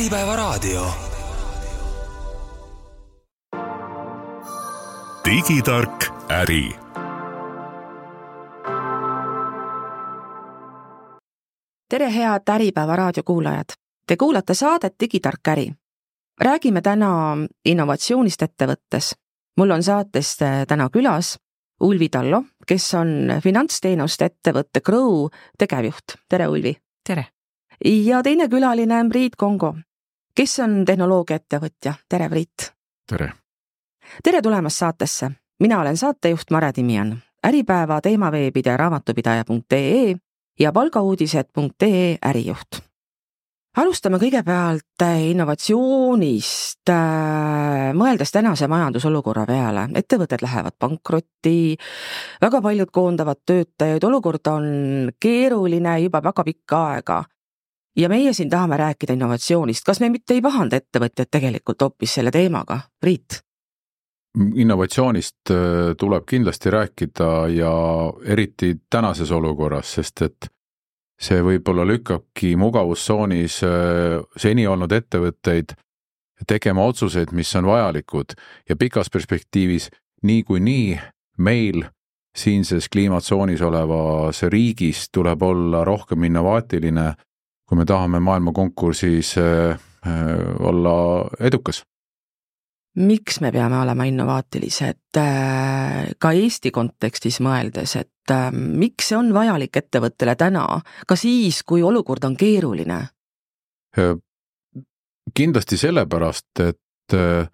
Äripäevaraadio. digitark äri. tere, head Äripäeva raadiokuulajad! Te kuulate saadet Digitark äri. räägime täna innovatsioonist ettevõttes. mul on saates täna külas Ulvi Tallo, kes on finantsteenuste ettevõtte Grow tegevjuht. tere, Ulvi! tere! ja teine külaline on Priit Kongo, kes on tehnoloogiaettevõtja. tere, Priit! tere! tere tulemast saatesse! mina olen saatejuht Mare Timian, Äripäeva teemaveebide raamatupidaja.ee ja palgauudised.ee ärijuht alustame kõigepealt innovatsioonist, äh, mõeldes tänase majandusolukorra peale, ettevõtted lähevad pankrotti, väga paljud koondavad töötajaid, olukord on keeruline juba väga pikka aega. Ja meie siin tahame rääkida innovatsioonist, kas me mitte ei pahanda ettevõtjaid tegelikult hoopis selle teemaga, Priit? innovatsioonist äh, tuleb kindlasti rääkida ja eriti tänases olukorras, sest et see võib-olla lükkabki mugavustsoonis äh, seni olnud ettevõtteid tegema otsuseid, mis on vajalikud. Ja pikas perspektiivis niikuinii meil siinses kliimatsoonis olevas riigis tuleb olla rohkem innovaatiline, kui me tahame maailma konkursis äh, äh, olla edukas miks me peame olema innovaatilised ka Eesti kontekstis mõeldes, et äh, miks see on vajalik ettevõttele täna, ka siis, kui olukord on keeruline? kindlasti sellepärast, et äh,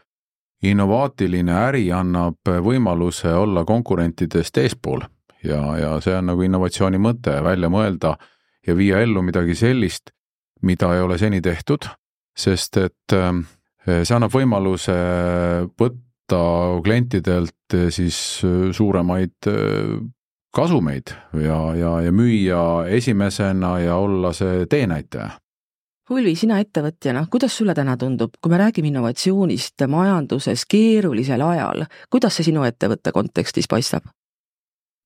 innovaatiline äri annab võimaluse olla konkurentidest eespool ja, ja see on nagu innovatsiooni mõte, välja mõelda ja viia ellu midagi sellist, mida ei ole seni tehtud, sest et äh, see annab võimaluse võtta klientidelt siis suuremaid kasumeid ja, ja, ja müüa esimesena ja olla see teenäitaja. Ulvi, sina ettevõtjana, kuidas sulle täna tundub, kui me räägime innovatsioonist majanduses keerulisel ajal, kuidas see sinu ettevõtte kontekstis paistab?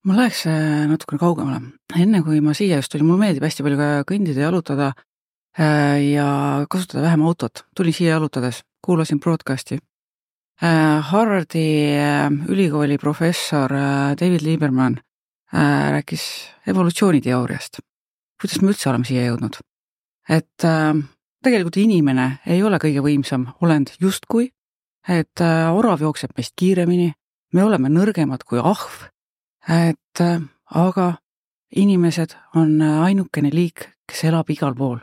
Ma läheks äh, natukene kaugemale. enne kui ma siia just tulin, mulle meeldib hästi palju ka kõndida, jalutada äh, ja kasutada vähem autot. tulin siia jalutades, kuulasin broadcast'i. Äh, Harvardi ülikooli professor David Lieberman rääkis evolutsiooniteooriast. kuidas me üldse oleme siia jõudnud? et tegelikult inimene ei ole kõige võimsam olend justkui, et orav jookseb meist kiiremini, me oleme nõrgemad kui ahv, et äh, aga inimesed on ainukene liik, kes elab igal pool.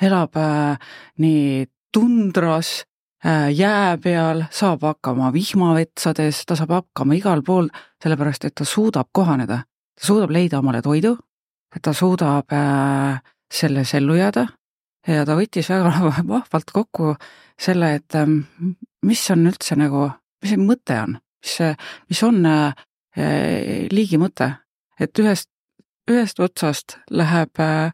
elab äh, nii tundras äh,, jää peal, saab hakkama vihmavetsades, ta saab hakkama igal pool, sellepärast et ta suudab kohaneda. Ta suudab leida omale toidu, ta suudab äh, selles ellu jääda. Ja ta võttis väga vahvalt kokku selle, et äh, mis on üldse nagu, mis see mõte on, mis, mis on äh, liigi mõte, et ühest, ühest otsast läheb äh,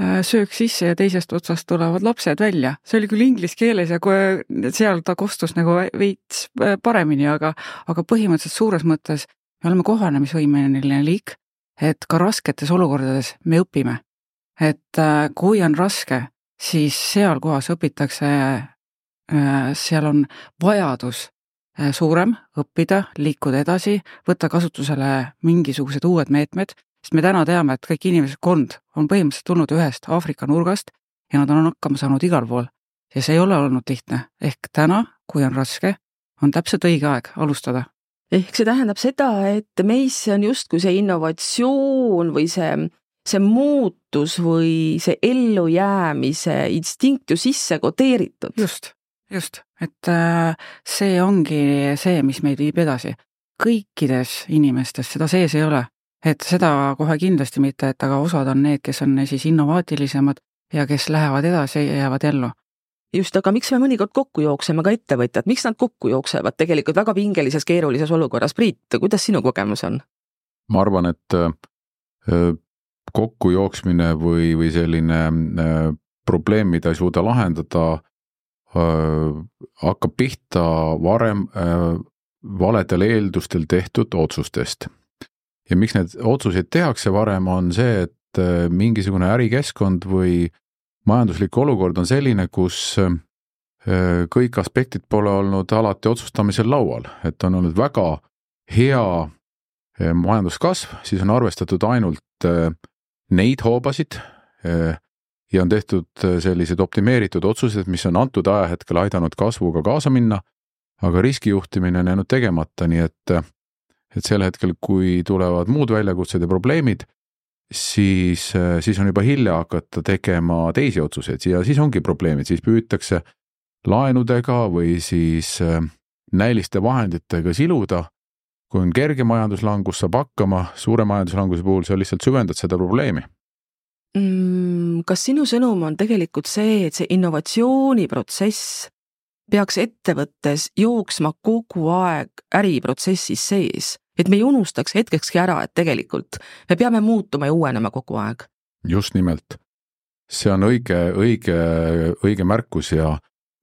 äh, söök sisse ja teisest otsast tulevad lapsed välja. see oli küll inglise keeles ja kui seal ta kostus nagu veits äh, paremini, aga, aga põhimõtteliselt suures mõttes me oleme kohanemisvõimeline liik, et ka rasketes olukordades me õpime. et äh, kui on raske, siis seal kohas õpitakse, äh, seal on vajadus äh, suurem õppida, liikuda edasi, võtta kasutusele mingisugused uued meetmed, sest me täna teame, et kõik inimeskond on põhimõtteliselt tulnud ühest Aafrika nurgast ja nad on hakkama saanud igal pool. ja see ei ole olnud lihtne, ehk täna, kui on raske, on täpselt õige aeg alustada ehk see tähendab seda, et meisse on justkui see innovatsioon või see, see muutus või see ellujäämise instinkt ju sisse kodeeritud. just, just, et äh, see ongi see, mis meid viib edasi. kõikides inimestes seda sees ei ole, et seda kohe kindlasti mitte, et aga osad on need, kes on siis innovaatilisemad ja kes lähevad edasi ja jäävad ellu just, aga miks me mõnikord kokku jookseme, ka ettevõtjad, miks nad kokku jooksevad tegelikult väga pingelises, keerulises olukorras? Priit, kuidas sinu kogemus on? ma arvan, et äh, kokkujooksmine või, või selline äh, probleem, mida ei suuda lahendada, äh, hakkab pihta varem valedel eeldustel tehtud otsustest. ja miks need otsuseid tehakse varem, on see, et mingisugune ärikeskkond või majanduslik olukord on selline, kus kõik aspektid pole olnud alati otsustamisel laual, et on olnud väga hea majanduskasv, siis on arvestatud ainult neid hoobasid ja on tehtud sellised optimeeritud otsused, mis on antud ajahetkel aidanud kasvuga kaasa minna, aga riskijuhtimine on jäänud tegemata, nii et et sel hetkel, kui tulevad muud väljakutsed ja probleemid, siis, siis on juba hilja hakata tegema teisi otsuseid ja siis ongi probleemid, siis püütakse laenudega või siis äh, näiliste vahenditega siluda. kui on kerge majanduslangus, saab hakkama, suure majanduslanguse puhul sa lihtsalt süvendad seda probleemi. Kas sinu sõnum on tegelikult see, et see innovatsiooniprotsess peaks ettevõttes jooksma kogu aeg äriprotsessis sees, et me ei unustaks hetkekski ära, et tegelikult me peame muutuma ja uuenema kogu aeg. just nimelt. see on õige, õige, õige märkus ja,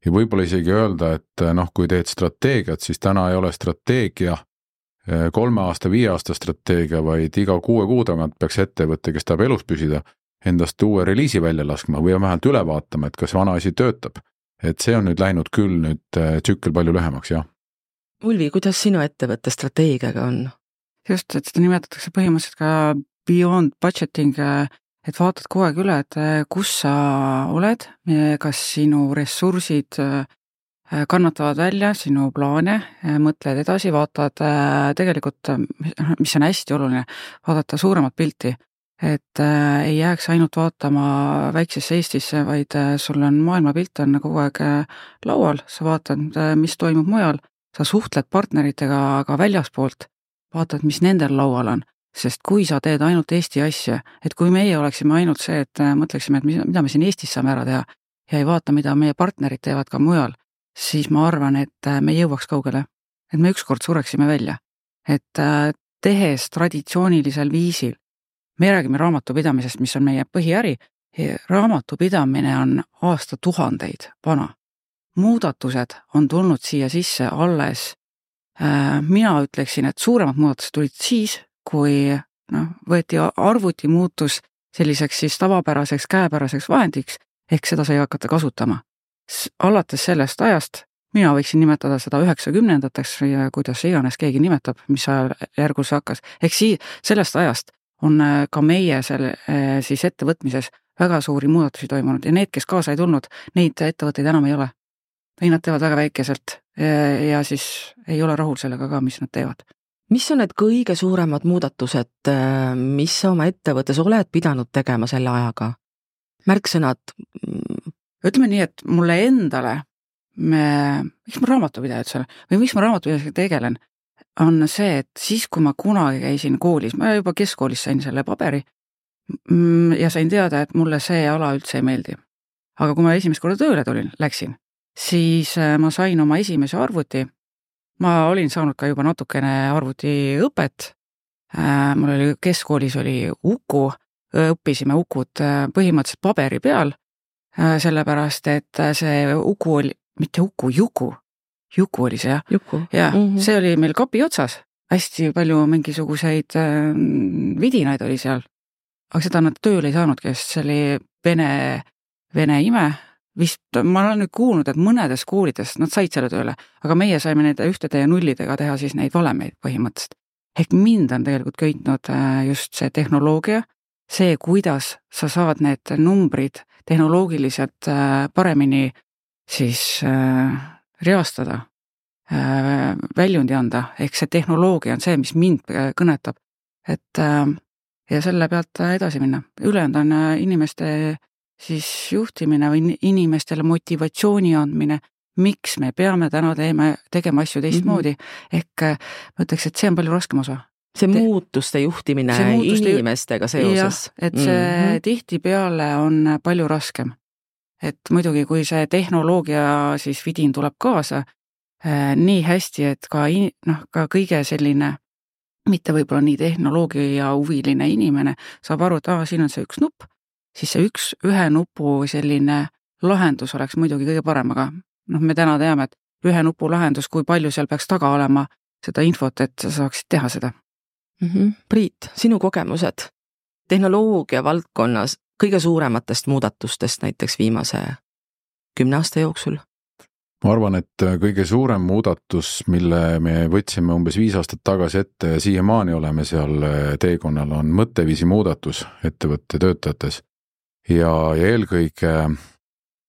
ja võib-olla isegi öelda, et noh, kui teed strateegiat, siis täna ei ole strateegia eh, kolme aasta, viie aasta strateegia, vaid iga kuue kuu tagant peaks ettevõte, kes tahab elus püsida, endast uue reliisi välja laskma või vähemalt üle vaatama, et kas vana asi töötab. et see on nüüd läinud küll nüüd eh, tsükkel palju lühemaks, jah Ulvi, kuidas sinu ettevõtte strateegiaga on? just, et seda nimetatakse põhimõtteliselt ka beyond budgeting, et vaatad kogu aeg üle, et eh, kus sa oled, kas sinu ressursid kannatavad välja sinu plaane, mõtled edasi, vaatad tegelikult, mis on hästi oluline, vaadata suuremat pilti. Et ei jääks ainult vaatama väiksesse Eestisse, vaid sul on maailmapilt on kogu aeg laual, sa vaatad, mis toimub mujal sa suhtled partneritega ka väljaspoolt, vaatad, mis nendel laual on. sest kui sa teed ainult Eesti asja, et kui meie oleksime ainult see, et äh, mõtleksime, et mida me siin Eestis saame ära teha ja ei vaata, mida meie partnerid teevad ka mujal, siis ma arvan, et äh, me ei jõuaks kaugele. et me ükskord sureksime välja. et äh, tehes traditsioonilisel viisil, me räägime raamatupidamisest, mis on meie põhiäri, raamatupidamine on aastatuhandeid vana. Muudatused on tulnud siia sisse alles, äh, mina ütleksin, et suuremad muudatused tulid siis, kui noh, võeti arvuti muutus selliseks siis tavapäraseks käepäraseks vahendiks, ehk seda sai hakata kasutama. alates sellest ajast, mina võiksin nimetada seda üheksakümnendateks või kuidas iganes keegi nimetab, mis ajajärgus see hakkas, ehk sii-, sellest ajast on äh, ka meie selle äh, siis ettevõtmises väga suuri muudatusi toimunud ja need, kes kaasa ei tulnud, neid ettevõtteid enam ei ole või nad teevad väga väikeselt ja siis ei ole rahul sellega ka, mis nad teevad. mis on need kõige suuremad muudatused, mis sa oma ettevõttes oled pidanud tegema selle ajaga? märksõnad? Ütleme nii, et mulle endale, me, miks ma raamatupidaja üldse olen või miks ma raamatupidamisega tegelen, on see, et siis, kui ma kunagi käisin koolis, ma juba keskkoolis sain selle paberi mm, ja sain teada, et mulle see ala üldse ei meeldi. aga kui ma esimest korda tööle tulin, läksin, siis äh, ma sain oma esimese arvuti. ma olin saanud ka juba natukene arvutiõpet. Äh, mul oli keskkoolis oli Uku, õppisime Ukut äh, põhimõtteliselt paberi peal, sellepärast et see Uku oli, mitte Uku, Juku, Juku oli see jah? jah mm, -hmm. see oli meil kapi otsas, hästi palju mingisuguseid vidinaid oli seal. aga seda nad tööle ei saanudki, sest see oli vene, vene ime vist, ma olen nüüd kuulnud, et mõnedes koolides nad said selle tööle, aga meie saime nende ühtede ja nullidega teha siis neid valemeid põhimõtteliselt. ehk mind on tegelikult köitnud äh, just see tehnoloogia, see, kuidas sa saad need numbrid tehnoloogiliselt äh, paremini siis äh, reastada, väljundi anda, ehk see tehnoloogia on see, mis mind kõnetab. et ja selle pealt edasi minna, ülejäänud on inimeste siis juhtimine või inimestele motivatsiooni andmine, miks me peame täna teeme, tegema asju teistmoodi mm, -hmm. ehk äh, ma ütleks, et see on palju raskem osa. see muutuste juhtimine see muutuste inimestega seoses. et see mm -hmm. tihtipeale on palju raskem. Et muidugi, kui see tehnoloogia siis vidin tuleb kaasa äh, nii hästi, et ka noh, ka kõige selline mitte võib-olla nii tehnoloogia huviline inimene saab aru, et aa, siin on see üks nupp siis see üks, ühe nupu selline lahendus oleks muidugi kõige parem, aga noh, me täna teame, et ühe nupu lahendus, kui palju seal peaks taga olema seda infot, et sa saaksid teha seda mm. -hmm. Priit, sinu kogemused tehnoloogia valdkonnas, kõige suurematest muudatustest näiteks viimase kümne aasta jooksul? ma arvan, et kõige suurem muudatus, mille me võtsime umbes viis aastat tagasi ette ja siiamaani oleme seal teekonnal, on mõtteviisi muudatus ettevõtte töötajates. ja, ja eelkõige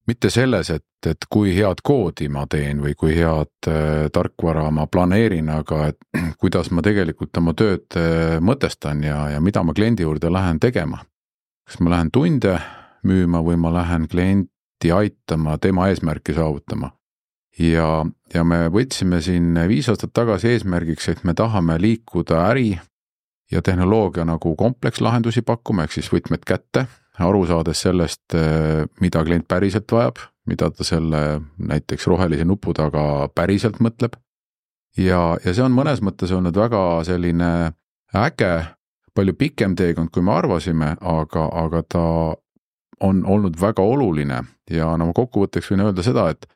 mitte selles, et, et kui head koodi ma teen või kui head äh, tarkvara ma planeerin, aga et kuidas ma tegelikult oma tööd äh, mõtestan ja, ja mida ma kliendi juurde lähen tegema. Kas ma lähen tunde müüma või ma lähen klienti aitama tema eesmärki saavutama. ja, ja me võtsime siin viis aastat tagasi eesmärgiks, et me tahame liikuda äri ja tehnoloogia nagu komplekslahendusi pakkuma, ehk siis võtmed kätte aru saades sellest, mida klient päriselt vajab, mida ta selle näiteks rohelise nupu taga päriselt mõtleb. ja, ja see on mõnes mõttes olnud väga selline äge, palju pikem teekond, kui me arvasime, aga, aga ta on olnud väga oluline. Ja no kokkuvõtteks võin öelda seda, et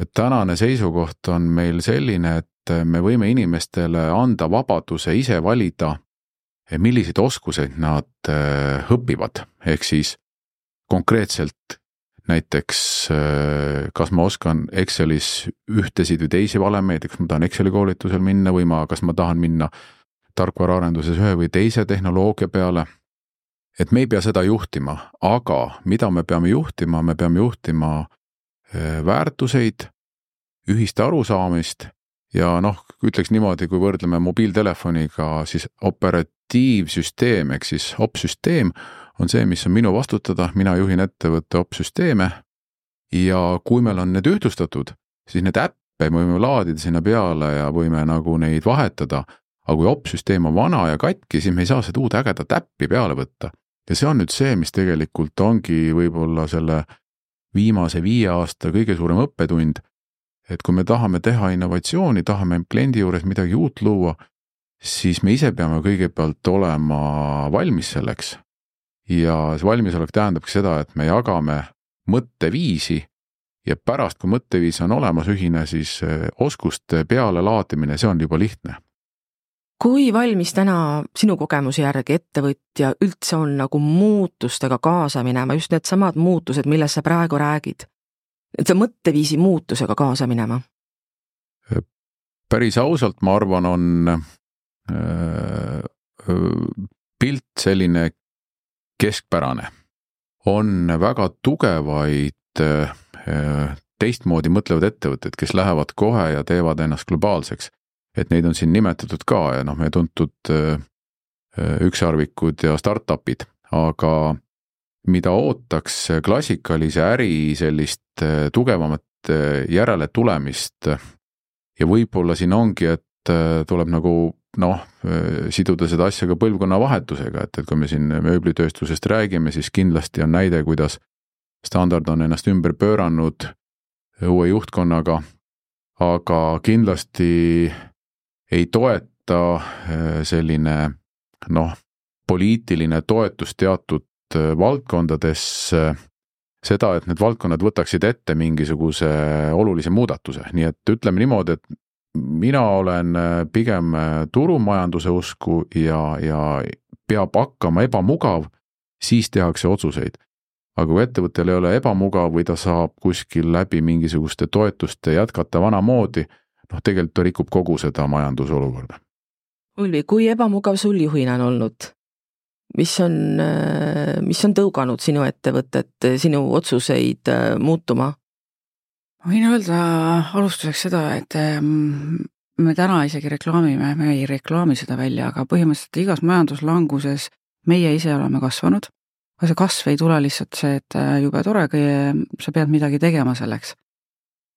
et tänane seisukoht on meil selline, et me võime inimestele anda vabaduse ise valida milliseid oskuseid nad äh, õpivad, ehk siis konkreetselt näiteks äh, kas ma oskan Excelis ühtesid või teisi valemeid, kas ma tahan Exceli koolitusel minna või ma, kas ma tahan minna tarkvaraarenduses ühe või teise tehnoloogia peale. et me ei pea seda juhtima, aga mida me peame juhtima, me peame juhtima äh, väärtuseid, ühist arusaamist ja noh, ütleks niimoodi, kui võrdleme mobiiltelefoniga, siis operat-, operatiivsüsteem ehk siis opsüsteem on see, mis on minu vastutada, mina juhin ettevõtte opsüsteeme. ja kui meil on need ühtlustatud, siis need äppe me võime laadida sinna peale ja võime nagu neid vahetada. Aga kui opsüsteem on vana ja katki, siis me ei saa seda uut ägedat äppi peale võtta. ja see on nüüd see, mis tegelikult ongi võib-olla selle viimase viie aasta kõige suurem õppetund. et kui me tahame teha innovatsiooni, tahame kliendi juures midagi uut luua siis me ise peame kõigepealt olema valmis selleks. ja see valmisolek tähendabki seda, et me jagame mõtteviisi ja pärast, kui mõtteviis on olemas ühine, siis eh, oskuste pealelaadimine, see on juba lihtne. Kui valmis täna sinu kogemuse järgi ettevõtja üldse on nagu muutustega kaasa minema, just needsamad muutused, millest sa praegu räägid? et see mõtteviisi muutusega kaasa minema? päris ausalt, ma arvan, on pilt selline keskpärane. on väga tugevaid teistmoodi mõtlevad ettevõtted, kes lähevad kohe ja teevad ennast globaalseks. Et neid on siin nimetatud ka ja noh, meie tuntud ükssarvikud ja startup'id, aga mida ootaks klassikalise äri sellist tugevamat järeletulemist ja võib-olla siin ongi, et tuleb nagu noh, siduda seda asja ka põlvkonnavahetusega, et, et kui me siin mööblitööstusest räägime, siis kindlasti on näide, kuidas standard on ennast ümber pööranud uue juhtkonnaga, aga kindlasti ei toeta eh, selline noh, poliitiline toetus teatud eh, valdkondades seda, et need valdkonnad võtaksid ette mingisuguse olulise muudatuse, nii et ütleme niimoodi, et mina olen äh, pigem äh, turumajanduse usku ja, ja peab hakkama ebamugav, siis tehakse otsuseid. aga kui ettevõttel ei ole ebamugav või ta saab kuskil läbi mingisuguste toetuste jätkata vanamoodi, noh, tegelikult ta rikub kogu seda majandusolukorda. Ulvi, kui ebamugav sul juhina on olnud? mis on, äh, mis on tõuganud sinu ettevõtet, sinu otsuseid muutuma? ma võin öelda alustuseks seda, et ehm, me täna isegi reklaamime, me ei reklaami seda välja, aga põhimõtteliselt igas majanduslanguses meie ise oleme kasvanud. aga see kasv ei tule lihtsalt see, et äh, jube tore, sa pead midagi tegema selleks.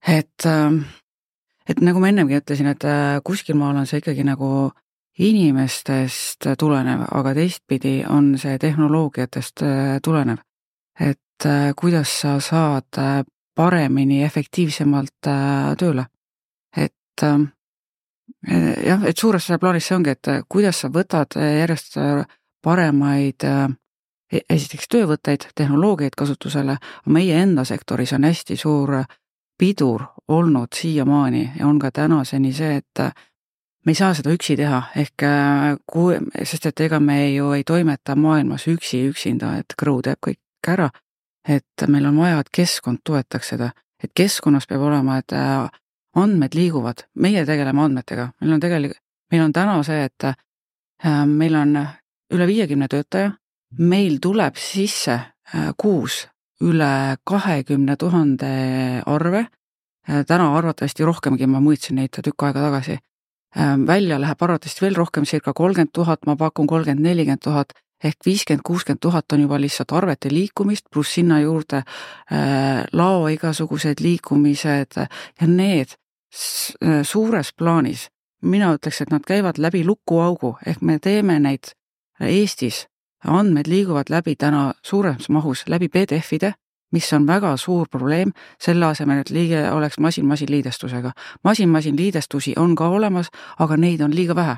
et, ähm, et nagu ma ennemgi ütlesin, et äh, kuskil maal on see ikkagi nagu inimestest tulenev, aga teistpidi on see tehnoloogiatest äh, tulenev. et kuidas sa saad paremini, efektiivsemalt äh, tööle. et eh, jah, et suures plaanis see ongi, et äh, kuidas sa võtad äh, järjest paremaid e-, esiteks töövõtteid, tehnoloogiaid kasutusele, meie enda sektoris on hästi suur pidur olnud siiamaani ja on ka tänaseni see, et me ei saa seda üksi teha, ehk kui, sest et ega me ju ei toimeta maailmas üksi üksinda, et Crew teeb kõik ära, et meil on vaja, et keskkond toetaks seda, et keskkonnas peab olema, et äh, andmed liiguvad, meie tegeleme andmetega, meil on tegelikult, meil on täna see, et äh, meil on üle viiekümne töötaja, meil tuleb sisse kuus üle kahekümne tuhande arve, täna arvatavasti rohkemgi, ma mõõtsin neid tükk aega tagasi. Ehm, välja läheb arvatavasti veel rohkem, circa kolmkümmend tuhat, ma pakun kolmkümmend, nelikümmend tuhat, ehk viiskümmend, kuuskümmend tuhat on juba lihtsalt arvete liikumist, pluss sinna juurde äh, lao igasugused liikumised ja need äh, suures plaanis, mina ütleks, et nad käivad läbi lukuaugu, ehk me teeme neid Eestis, andmed liiguvad läbi täna suures mahus läbi PDF-ide mis on väga suur probleem, selle asemel, et liige oleks masin-masin liidestusega. masin-masin liidestusi on ka olemas, aga neid on liiga vähe.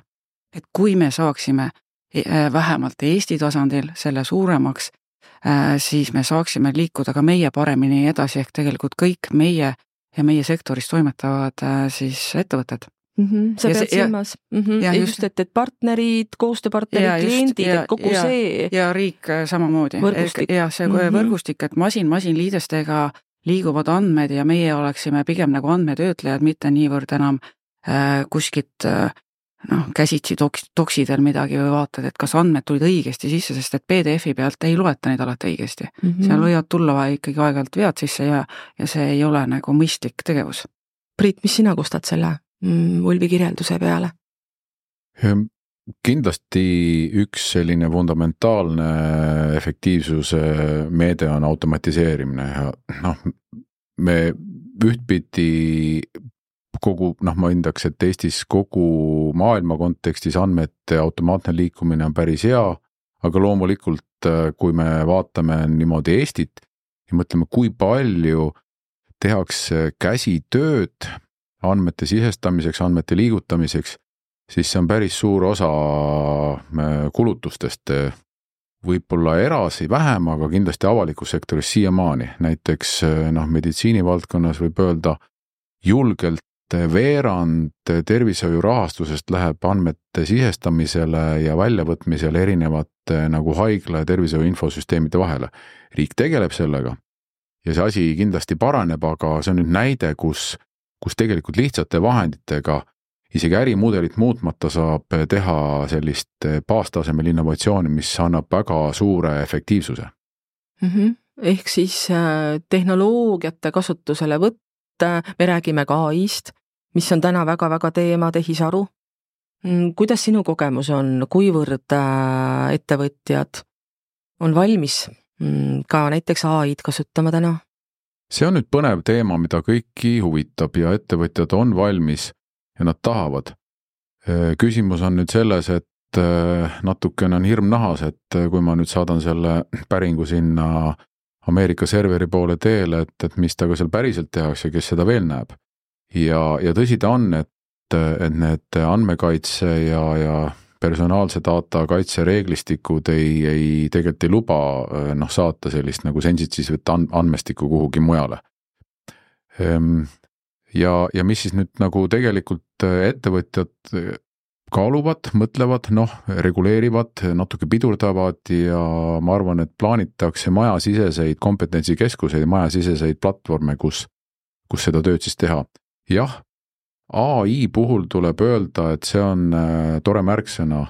et kui me saaksime e, e, vähemalt Eesti tasandil selle suuremaks, e, siis me saaksime liikuda ka meie paremini edasi, ehk tegelikult kõik meie ja meie sektoris toimetavad siis ettevõtted mm. -hmm. sa ja pead see, silmas ja, mm, -hmm. ja just, et, et partnerid, koostööpartnerid, kliendid, et kogu ja, see. ja riik äh, samamoodi. jah, see mm -hmm. võrgustik, et masin-masin liidestega liiguvad andmed ja meie oleksime pigem nagu andmetöötlejad, mitte niivõrd enam äh, kuskilt äh, noh, käsitsi toks-, toksidel midagi või vaatad, et kas andmed tulid õigesti sisse, sest et PDF-i pealt ei loeta neid alati õigesti mm. -hmm. seal võivad tulla ikkagi aeg-ajalt vead sisse ja, ja see ei ole nagu mõistlik tegevus. Priit, mis sina kustad selle Ulvi mm, kirjelduse peale? Kindlasti üks selline fundamentaalne efektiivsuse meede on automatiseerimine ja noh, me ühtpidi kogu noh, ma hindaks, et Eestis kogu maailma kontekstis andmete automaatne liikumine on päris hea, aga loomulikult, kui me vaatame niimoodi Eestit ja mõtleme, kui palju tehakse käsitööd andmete sisestamiseks, andmete liigutamiseks, siis see on päris suur osa äh, kulutustest. võib-olla erasi vähem, aga kindlasti avalikus sektoris siiamaani, näiteks äh, noh, meditsiinivaldkonnas võib öelda julgelt veerand tervishoiu rahastusest läheb andmete sisestamisele ja väljavõtmisele erinevate nagu haigla ja tervishoiu infosüsteemide vahele. riik tegeleb sellega ja see asi kindlasti paraneb, aga see on nüüd näide, kus kus tegelikult lihtsate vahenditega isegi ärimudelit muutmata saab teha sellist baastasemel innovatsiooni, mis annab väga suure efektiivsuse mm. -hmm. ehk siis äh, tehnoloogiate kasutuselevõtt, me räägime ka ai-st, mis on täna väga-väga teema, tehisaru. Mm, kuidas sinu kogemus on, kuivõrd äh, ettevõtjad on valmis mm, ka näiteks ai-d kasutama täna? See on nüüd põnev teema, mida kõiki huvitab ja ettevõtjad on valmis ja nad tahavad. Äh, küsimus on nüüd selles, et äh, natukene on hirm nahas, et äh, kui ma nüüd saadan selle päringu sinna Ameerika serveri poole teele, et, et mis temaga seal päriselt tehakse, kes seda veel näeb. ja, ja tõsi ta on, et, et need andmekaitse ja, ja personaalse data kaitsereeglistikud ei, ei, tegelikult ei luba noh, saata sellist nagu sensitiivset andmestikku kuhugi mujale. Ehm, ja, ja mis siis nüüd nagu tegelikult ettevõtjad kaaluvad, mõtlevad, noh, reguleerivad, natuke pidurdavad ja ma arvan, et plaanitakse majasiseseid kompetentsikeskuseid, majasiseseid platvorme, kus, kus seda tööd siis teha. jah, ai puhul tuleb öelda, et see on äh, tore märksõna.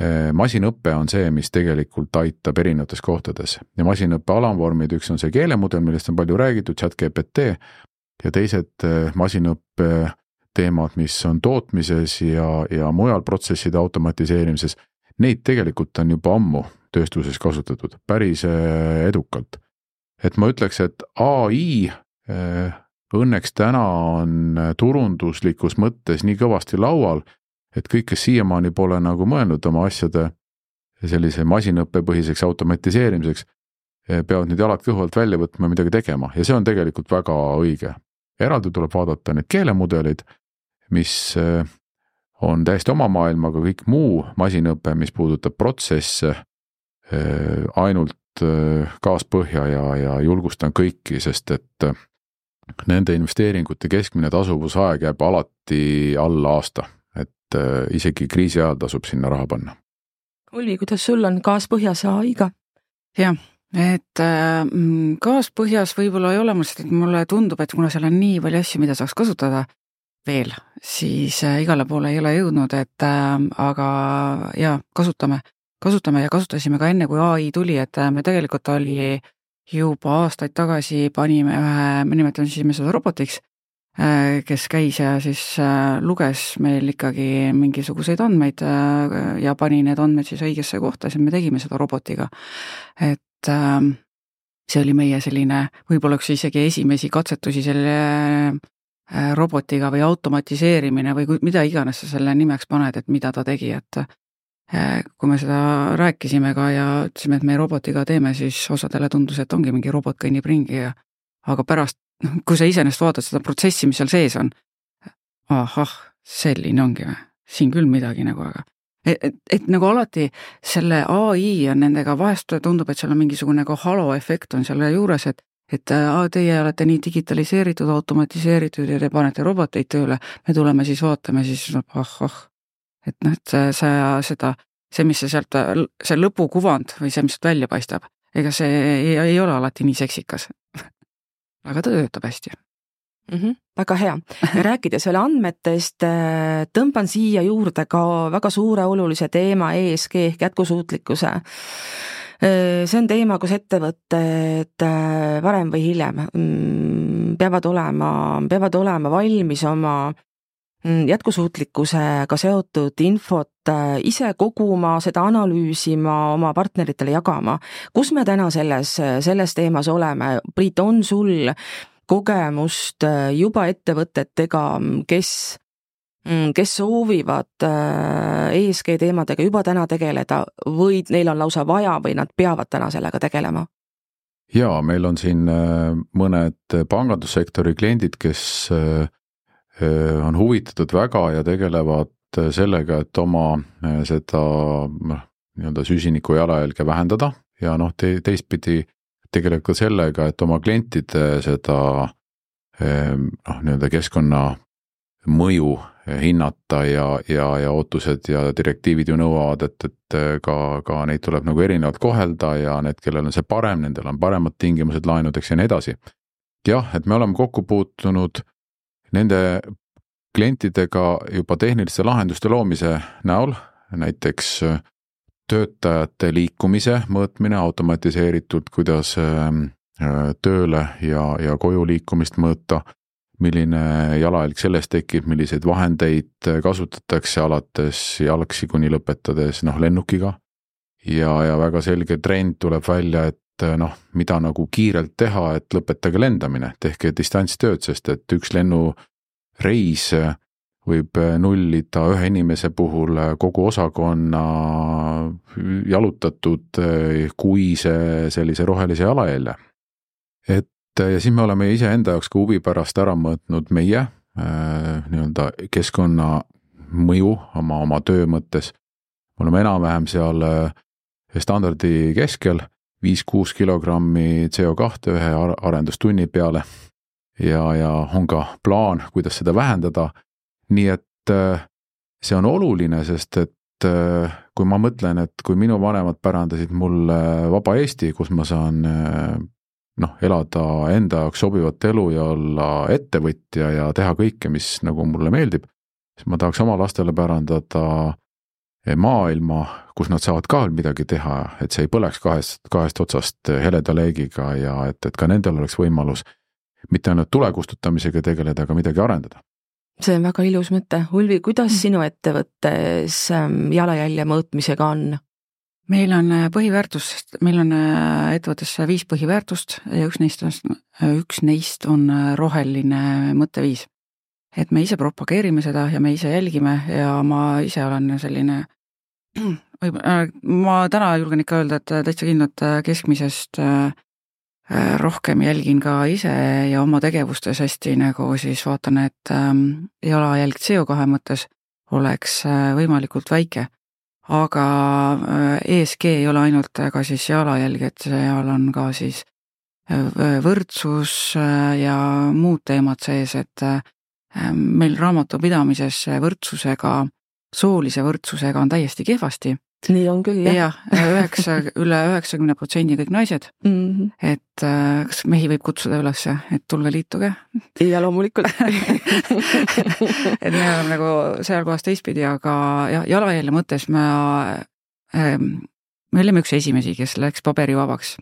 Äh, masinõpe on see, mis tegelikult aitab erinevates kohtades ja masinõppe alamvormid, üks on see keelemudel, millest on palju räägitud, chat GPT ja teised äh, masinõppe teemad, mis on tootmises ja, ja mujal protsesside automatiseerimises, neid tegelikult on juba ammu tööstuses kasutatud päris edukalt. et ma ütleks, et ai õnneks täna on turunduslikus mõttes nii kõvasti laual, et kõik, kes siiamaani pole nagu mõelnud oma asjade sellise masinõppepõhiseks automatiseerimiseks, peavad nüüd jalad kõhu alt välja võtma ja midagi tegema ja see on tegelikult väga õige. eraldi tuleb vaadata neid keelemudeleid, mis eh, on täiesti oma maailmaga, kõik muu masinõpe, mis puudutab protsesse, ainult kaaspõhja ja, ja julgustan kõiki, sest et nende investeeringute keskmine tasuvusaeg jääb alati alla aasta, et äh, isegi kriisi ajal tasub sinna raha panna. Ulvi, kuidas sul on gaas põhjas AI-ga? jah, et äh, mm, kaaspõhjas võib-olla ei ole mul seda, et mulle tundub, et kuna seal on nii palju asju, mida saaks kasutada veel, siis äh, igale poole ei ole jõudnud, et äh, aga jaa, kasutame, kasutame ja kasutasime ka enne, kui ai tuli, et me tegelikult oli juba aastaid tagasi panime ühe, me nimetasime seda robotiks, kes käis ja siis luges meil ikkagi mingisuguseid andmeid ja pani need andmed siis õigesse kohta, siis me tegime seda robotiga. et ähm, see oli meie selline, võib-olla üks isegi esimesi katsetusi selle äh, robotiga või automatiseerimine või mida iganes sa selle nimeks paned, et mida ta tegi, et äh, kui me seda rääkisime ka ja ütlesime, et me robotiga teeme, siis osadele tundus, et ongi mingi robot kõnnib ringi ja aga pärast, noh, kui sa iseenesest vaatad seda protsessi, mis seal sees on, ahah, selline ongi või, siin küll midagi nagu, aga et, et, et nagu alati selle ai on nendega vahest tundub, et seal on mingisugune nagu haloefekt on selle juures, et et aa, teie olete nii digitaliseeritud, automatiseeritud ja te panete roboteid tööle, me tuleme siis vaatame, siis ah-ah. Et noh, et see, seda, see, mis see sealt, see lõpukuvand või see, mis sealt välja paistab, ega see ei, ei ole alati nii seksikas aga ta töötab hästi mm. -hmm, väga hea. rääkides veel andmetest, äh, tõmban siia juurde ka väga suure olulise teema ESG ehk jätkusuutlikkuse. Äh, see on teema, kus ettevõtted äh, varem või hiljem mm, peavad olema, peavad olema valmis oma jätkusuutlikkusega seotud infot ise koguma, seda analüüsima, oma partneritele jagama. kus me täna selles, selles teemas oleme? Priit, on sul kogemust äh, juba ettevõtetega, kes mm, kes soovivad äh, ESG teemadega juba täna tegeleda või neil on lausa vaja või nad peavad täna sellega tegelema? jaa, meil on siin äh, mõned pangandussektori kliendid, kes on huvitatud väga ja tegelevad sellega, et oma seda noh, nii-öelda süsiniku jalajälge vähendada ja noh, te teistpidi tegeleb ka sellega, et oma klientide seda ehm, noh, nii-öelda keskkonna mõju hinnata ja, ja, ja ootused ja direktiivid ju nõuavad, et, et ka, ka neid tuleb nagu erinevalt kohelda ja need, kellel on see parem, nendel on paremad tingimused laenudeks ja nii edasi. jah, et me oleme kokku puutunud nende klientidega juba tehniliste lahenduste loomise näol, näiteks töötajate liikumise mõõtmine automatiseeritult, kuidas ähm, äh, tööle ja, ja koju liikumist mõõta, milline jalajälg sellest tekib, milliseid vahendeid kasutatakse, alates jalgsi kuni lõpetades noh, lennukiga. ja, ja väga selge trend tuleb välja, et noh, mida nagu kiirelt teha, et lõpetage lendamine, tehke distantstööd, sest et üks lennureis võib äh, nullida ühe inimese puhul kogu osakonna jalutatud kuise sellise rohelise jalajälje. et ja siis me oleme iseenda jaoks ka huvi pärast ära mõõtnud meie nii-öelda keskkonna mõju oma, oma töö mõttes. me oleme enam-vähem seal standardi keskel, viis-kuus kilogrammi CO kahte ühe arendustunni peale. ja, ja on ka plaan, kuidas seda vähendada nii et äh, see on oluline, sest et äh, kui ma mõtlen, et kui minu vanemad pärandasid mulle vaba Eesti, kus ma saan äh, noh, elada enda jaoks sobivat elu ja olla ettevõtja ja teha kõike, mis nagu mulle meeldib, siis ma tahaks oma lastele pärandada maailma, kus nad saavad ka midagi teha, et see ei põleks kahest, kahest otsast heleda leegiga ja et, et ka nendel oleks võimalus mitte ainult tule kustutamisega tegeleda, aga midagi arendada see on väga ilus mõte. Ulvi, kuidas mm. sinu ettevõttes ähm, jalajälje mõõtmisega on? meil on äh, põhiväärtus, meil on äh, ettevõttes viis põhiväärtust ja üks neist on, üks neist on äh, roheline mõtteviis. Et me ise propageerime seda ja me ise jälgime ja ma ise olen selline või ma täna julgen ikka öelda, et täitsa kindlalt keskmisest äh, Äh, rohkem jälgin ka ise ja oma tegevustes hästi nagu siis vaatan, et ähm, jalajälg CO2 mõttes oleks äh, võimalikult väike. aga äh, ESG ei ole ainult ka siis jalajälg, et seal on ka siis võrdsus ja muud teemad sees, et meil raamatupidamises võrdsusega, soolise võrdsusega on täiesti kehvasti nii on küll jah jah, üheksa, üle üheksakümne protsendi kõik naised, mm. -hmm. et äh, kas mehi võib kutsuda üles, et tulge liituge, ja loomulikult et me oleme nagu seal kohas teistpidi, aga jah, jalajälje mõttes me ähm,, me olime üks esimesi, kes läks paberivabaks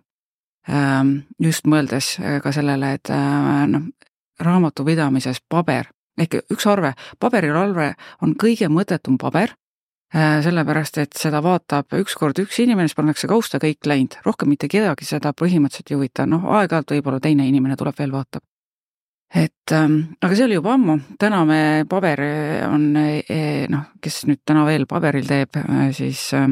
ähm,. just mõeldes äh, ka sellele, et äh, noh, raamatupidamises paber ehk üks arve, paberil arve on kõige mõttetum paber äh, sellepärast, et seda vaatab ükskord üks inimene, siis pannakse kausta kõik läinud, rohkem mitte kedagi seda põhimõtteliselt ei huvita, noh aeg-ajalt võib-olla teine inimene tuleb veel vaatab. et ähm, aga see oli juba ammu, täna me paber on eh, noh, kes nüüd täna veel paberil teeb, siis äh,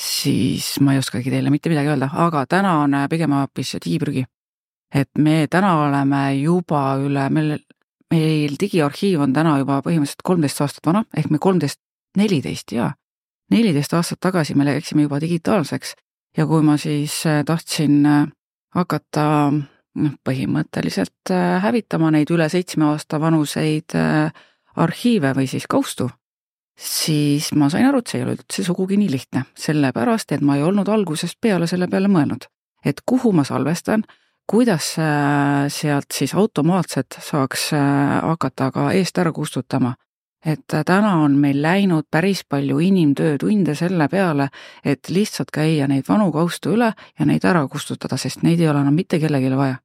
siis ma ei oskagi teile mitte midagi öelda, aga täna on äh, pigem hoopis digiprügi. et me täna oleme juba üle, meil, meil digiarhiiv on täna juba põhimõtteliselt kolmteist aastat vana, ehk me kolmteist, neliteist jaa, neliteist aastat tagasi me läksime juba digitaalseks ja kui ma siis äh, tahtsin äh, hakata noh, põhimõtteliselt äh, hävitama neid üle seitsme aasta vanuseid arhiive või siis kaustu, siis ma sain aru, et see ei ole üldse sugugi nii lihtne, sellepärast et ma ei olnud algusest peale selle peale mõelnud, et kuhu ma salvestan, kuidas äh, sealt siis automaatselt saaks äh, hakata ka eest ära kustutama. et äh, täna on meil läinud päris palju inimtöötunde selle peale, et lihtsalt käia neid vanu kaustu üle ja neid ära kustutada, sest neid ei ole enam mitte kellelegi vaja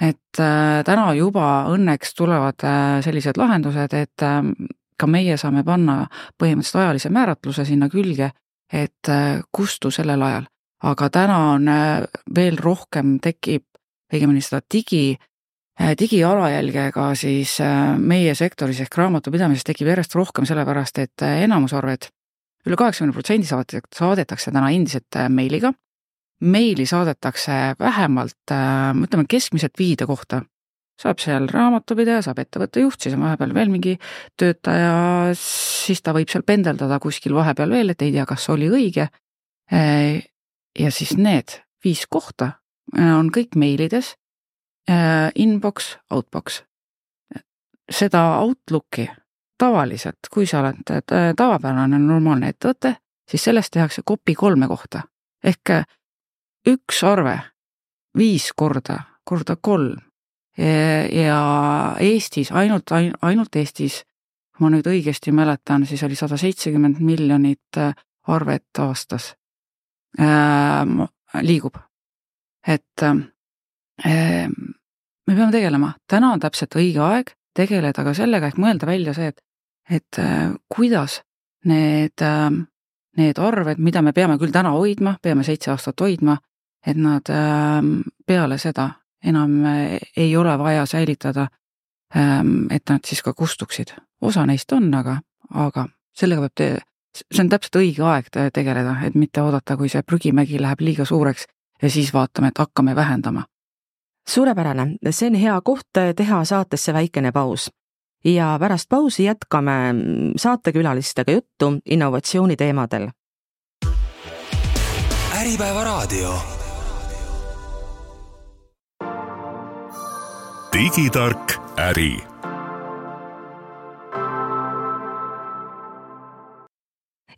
et täna juba õnneks tulevad sellised lahendused, et ka meie saame panna põhimõtteliselt ajalise määratluse sinna külge, et kustu sellel ajal. aga täna on veel rohkem tekib õigemini seda digi äh, digijalajälgega siis äh, meie sektoris ehk raamatupidamises tekib järjest rohkem, sellepärast et äh, enamus arved üle kaheksakümne protsendi saadetakse, täna endiselt meiliga meili saadetakse vähemalt äh, ütleme keskmiselt viide kohta. saab seal raamatupidaja, saab ettevõtte juht, siis on vahepeal veel mingi töötaja, siis ta võib seal pendeldada kuskil vahepeal veel, et ei tea, kas oli õige. ja siis need viis kohta on kõik meilides, inbox, outbox. seda Outlooki tavaliselt, kui sa oled äh, tavapärane normaalne ettevõte, siis sellest tehakse copy kolme kohta ehk äh, üks arve viis korda korda kolm ja Eestis ainult, ainult Eestis, ma nüüd õigesti mäletan, siis oli sada seitsekümmend miljonit äh, arvet aastas äh, liigub. Et äh, me peame tegelema, täna on täpselt õige aeg tegeleda ka sellega, ehk mõelda välja see, et, et äh, kuidas need äh, need arved, mida me peame küll täna hoidma, peame seitse aastat hoidma, et nad ähm, peale seda enam äh, ei ole vaja säilitada, et nad siis ka kustuksid. osa neist on, aga, aga sellega peab te-, see on täpselt õige aeg te- tegeleda, et mitte oodata, kui see prügimägi läheb liiga suureks ja siis vaatame, et hakkame vähendama. suurepärane, see on hea koht teha saatesse väikene paus ja pärast pausi jätkame saatekülalistega juttu innovatsiooni teemadel. Äripäeva raadio. digitark äri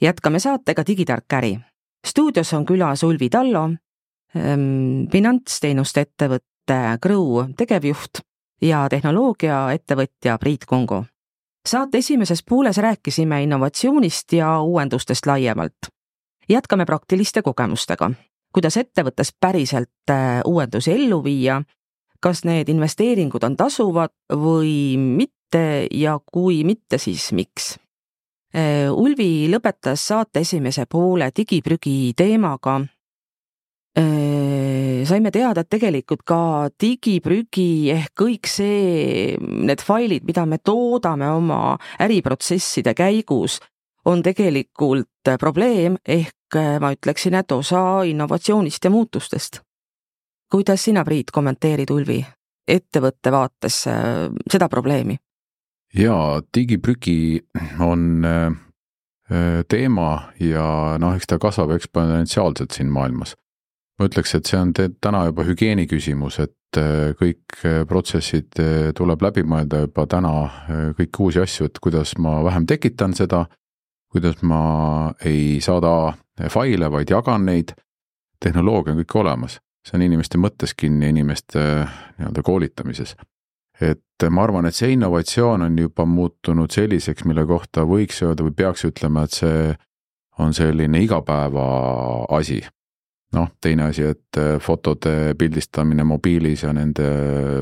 jätkame saatega Digitark äri. stuudios on külas Ulvi Tallo, finantsteenuste ettevõtte Grow tegevjuht ja tehnoloogiaettevõtja Priit Kongo. saate esimeses pooles rääkisime innovatsioonist ja uuendustest laiemalt. jätkame praktiliste kogemustega, kuidas ettevõttes päriselt äh, uuendusi ellu viia, kas need investeeringud on tasuvad või mitte ja kui mitte, siis miks Ulvi lõpetas saate esimese poole digiprügi teemaga. Saime teada, et tegelikult ka digiprügi ehk kõik see, need failid, mida me toodame oma äriprotsesside käigus, on tegelikult probleem ehk ma ütleksin, et osa innovatsioonist ja muutustest. kuidas sina, Priit, kommenteerid Ulvi ettevõtte vaates seda probleemi? jaa, digiprügi on teema ja noh, eks ta kasvab eksponentsiaalselt siin maailmas. Ma ütleks, et see on täna juba hügieeni küsimus, et kõik protsessid tuleb läbi mõelda juba täna, kõiki uusi asju, et kuidas ma vähem tekitan seda, kuidas ma ei saada faile, vaid jagan neid. tehnoloogia on kõik olemas, see on inimeste mõttes kinni, inimeste nii-öelda koolitamises. et ma arvan, et see innovatsioon on juba muutunud selliseks, mille kohta võiks öelda või peaks ütlema, et see on selline igapäeva asi. Noh, teine asi, et fotode pildistamine mobiilis ja nende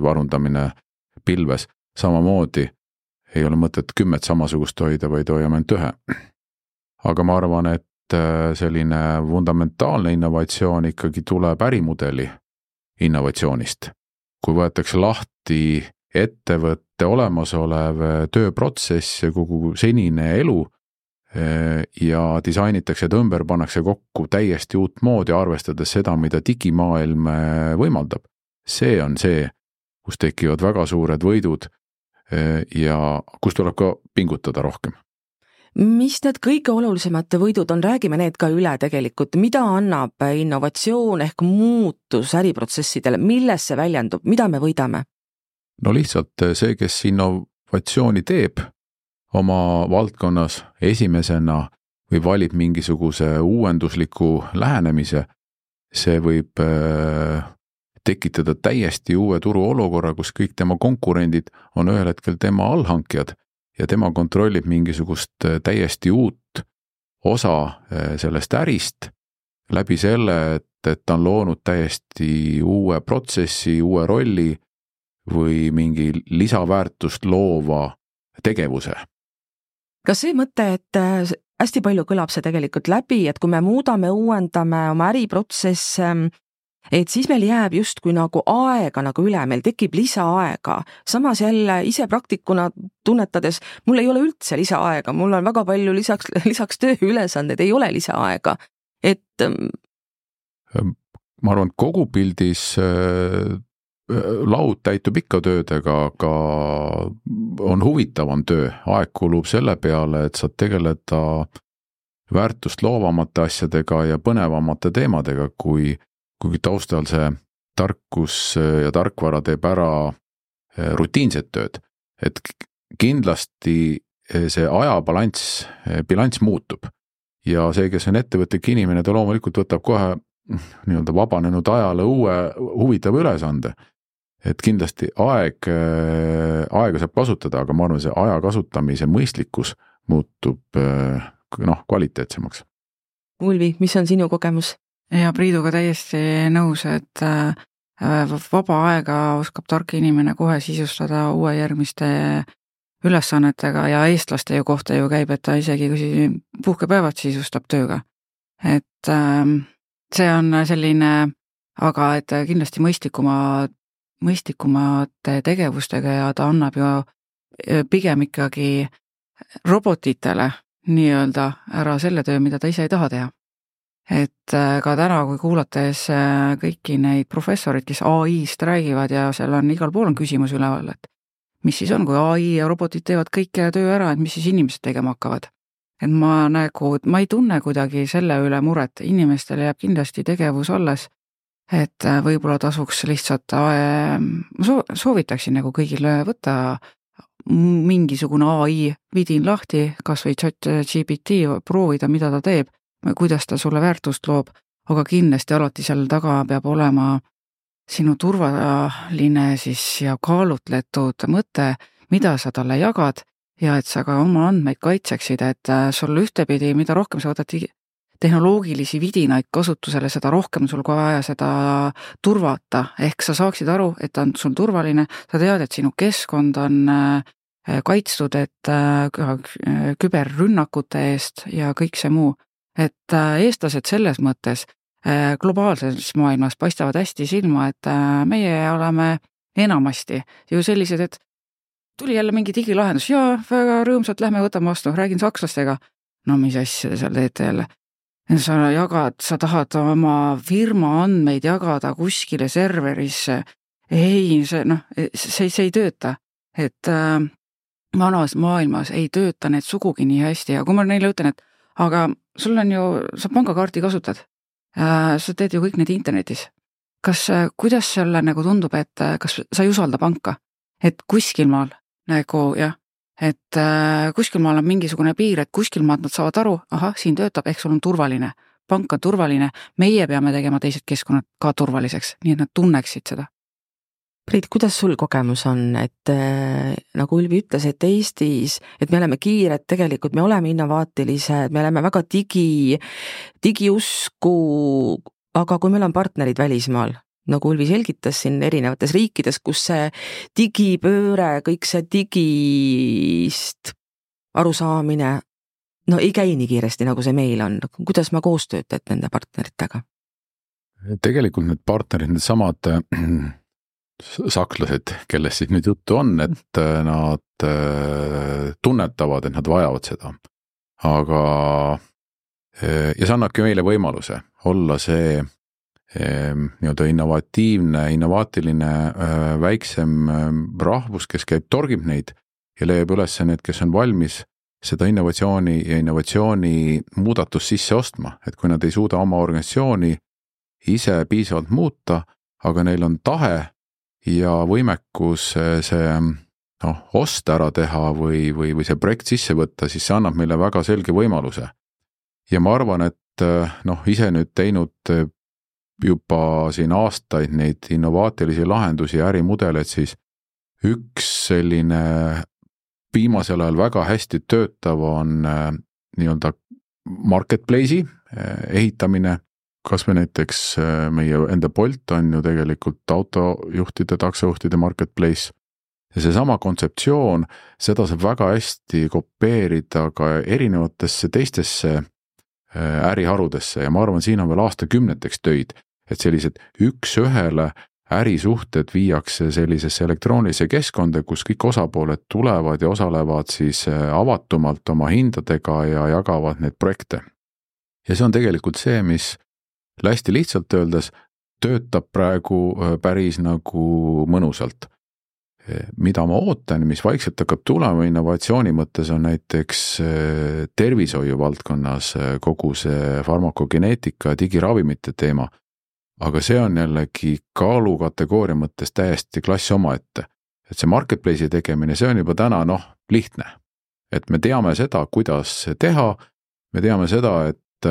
varundamine pilves samamoodi ei ole mõtet kümmet samasugust hoida, vaid hoiame ainult ühe. aga ma arvan, et äh, selline fundamentaalne innovatsioon ikkagi tuleb ärimudeli innovatsioonist. kui võetakse lahti ettevõtte olemasolev äh, tööprotsess ja kogu senine elu äh, ja disainitakse ta ümber, pannakse kokku täiesti uutmoodi, arvestades seda, mida digimaailm võimaldab. see on see, kus tekivad väga suured võidud ja kus tuleb ka pingutada rohkem. Mis need kõige olulisemad võidud on, räägime need ka üle tegelikult, mida annab innovatsioon ehk muutus äriprotsessidele, milles see väljendub, mida me võidame? no lihtsalt see, kes innovatsiooni teeb oma valdkonnas esimesena või valib mingisuguse uuendusliku lähenemise, see võib äh, tekitada täiesti uue turuolukorra, kus kõik tema konkurendid on ühel hetkel tema allhankijad ja tema kontrollib mingisugust äh, täiesti uut osa äh, sellest ärist läbi selle, et, et ta on loonud täiesti uue protsessi, uue rolli või mingi lisaväärtust loova tegevuse. Kas see mõte, et äh, hästi palju kõlab see tegelikult läbi, et kui me muudame, uuendame oma äriprotsesse, et siis meil jääb justkui nagu aega nagu üle, meil tekib lisaaega. samas jälle ise praktikuna tunnetades, mul ei ole üldse lisaaega, mul on väga palju lisaks, lisaks tööülesandeid, ei ole lisaaega, et. Ähm, ähm, ma arvan, et kogupildis äh, laud täitub ikka töödega, aga on huvitavam töö, aeg kulub selle peale, et saad tegeleda väärtust loovamate asjadega ja põnevamate teemadega, kui kuigi taustal see tarkus ja tarkvara teeb ära eh, rutiinset tööd, et kindlasti eh, see ajabalanss, bilanss muutub. ja see, kes on ettevõtlik inimene, ta loomulikult võtab kohe mm, nii-öelda vabanenud ajale uue huvitava ülesande. Et kindlasti aeg, aega saab kasutada, aga ma arvan, see aja kasutamise mõistlikkus muutub noh, kvaliteetsemaks. Ulvi, mis on sinu kogemus? ja Priiduga täiesti nõus, et äh, vaba aega oskab tark inimene kohe sisustada uue järgmiste ülesannetega ja eestlaste ju kohta ju käib, et ta isegi kui puhkepäevad sisustab tööga. et ähm, see on selline, aga et kindlasti mõistlikuma, mõistlikumate tegevustega ja ta annab ju pigem ikkagi robotitele nii-öelda ära selle töö, mida ta ise ei taha teha et äh, ka täna, kui kuulates äh, kõiki neid professoreid, kes ai-st räägivad ja seal on igal pool on küsimus üleval, et mis siis on, kui ai ja robotid teevad kõike töö ära, et mis siis inimesed tegema hakkavad? et ma nagu, ma ei tunne kuidagi selle üle muret, inimestel jääb kindlasti tegevus alles, et äh, võib-olla tasuks lihtsalt, ma soo-, soovitaksin nagu kõigile võtta mingisugune ai vidin lahti, kas või chat GPT, proovida, mida ta teeb kuidas ta sulle väärtust loob, aga kindlasti alati seal taga peab olema sinu turvaline siis ja kaalutletud mõte, mida sa talle jagad ja et sa ka oma andmeid kaitseksid, et äh, sul ühtepidi, mida rohkem sa võtad tehnoloogilisi vidinaid kasutusele, seda rohkem sul ka vaja seda turvata, ehk sa saaksid aru, et ta on sul turvaline, sa tead, et sinu keskkond on äh, kaitstud, et äh, küberrünnakute eest ja kõik see muu. Et äh, eestlased selles mõttes globaalses maailmas paistavad hästi silma, et meie oleme enamasti ju sellised, et tuli jälle mingi digilahendus, jaa, väga rõõmsalt, lähme võtame vastu, räägin sakslastega. no mis asja te seal teete jälle? Sa jagad, sa tahad oma firma andmeid jagada kuskile serverisse. ei, see noh, see, see ei tööta, et äh, vanas maailmas ei tööta need sugugi nii hästi ja kui ma neile ütlen, et aga sul on ju, sa pangakaarti kasutad. sa teed ju kõik need internetis. kas, äh, kuidas sulle nagu tundub, et äh, kas sa ei usalda panka? et kuskil maal nagu jah, et äh, kuskil maal on mingisugune piir, et kuskil maalt nad saavad aru, ahah, siin töötab, ehk sul on turvaline. pank on turvaline, meie peame tegema teised keskkonnad ka turvaliseks, nii et nad tunneksid seda. Priit, kuidas sul kogemus on, et äh, nagu Ülvi ütles, et Eestis, et me oleme kiired, tegelikult me oleme innovaatilised, me oleme väga digi, digiusku, aga kui meil on partnerid välismaal, nagu Ulvi selgitas siin erinevates riikides, kus see digipööre, kõik see digist arusaamine, no ei käi nii kiiresti, nagu see meil on, kuidas ma koostööd teed nende partneritega? tegelikult need partnerid, needsamad sakslased, kellest siis nüüd juttu on, et äh, nad äh, tunnetavad, et nad vajavad seda. aga äh, ja see annabki meile võimaluse olla see nii-öelda innovatiivne, innovaatiline väiksem rahvus, kes käib, torgib neid ja leiab üles need, kes on valmis seda innovatsiooni ja innovatsiooni muudatust sisse ostma, et kui nad ei suuda oma organisatsiooni ise piisavalt muuta, aga neil on tahe ja võimekus eh, see noh, ost ära teha või, või, või see projekt sisse võtta, siis see annab meile väga selge võimaluse. ja ma arvan, et eh, noh, ise nüüd teinud juba siin aastaid neid innovaatilisi lahendusi ja ärimudeleid, siis üks selline viimasel ajal väga hästi töötav on nii-öelda marketplace'i ehitamine kasvõi näiteks äh, meie enda Bolt on ju tegelikult autojuhtide, taksojuhtide marketplace. ja seesama kontseptsioon, seda saab väga hästi kopeerida ka erinevatesse teistesse äh, äriharudesse ja ma arvan, siin on veel aastakümneteks töid, et sellised üks-ühele ärisuhted viiakse sellisesse elektroonilisse keskkonda, kus kõik osapooled tulevad ja osalevad siis äh, avatumalt oma hindadega ja jagavad neid projekte. ja see on tegelikult see, mis hästi lihtsalt öeldes töötab praegu äh, päris nagu mõnusalt. Äh, mida ma ootan, mis vaikselt hakkab tulema innovatsiooni mõttes, on näiteks tervishoiu valdkonnas kogu see farmakogeneetika, digiravimite teema. Aga see on jällegi kaalukategooria mõttes täiesti klass omaette. et see marketplace'i tegemine, see on juba täna noh, lihtne. et me teame seda, kuidas teha, me teame seda, et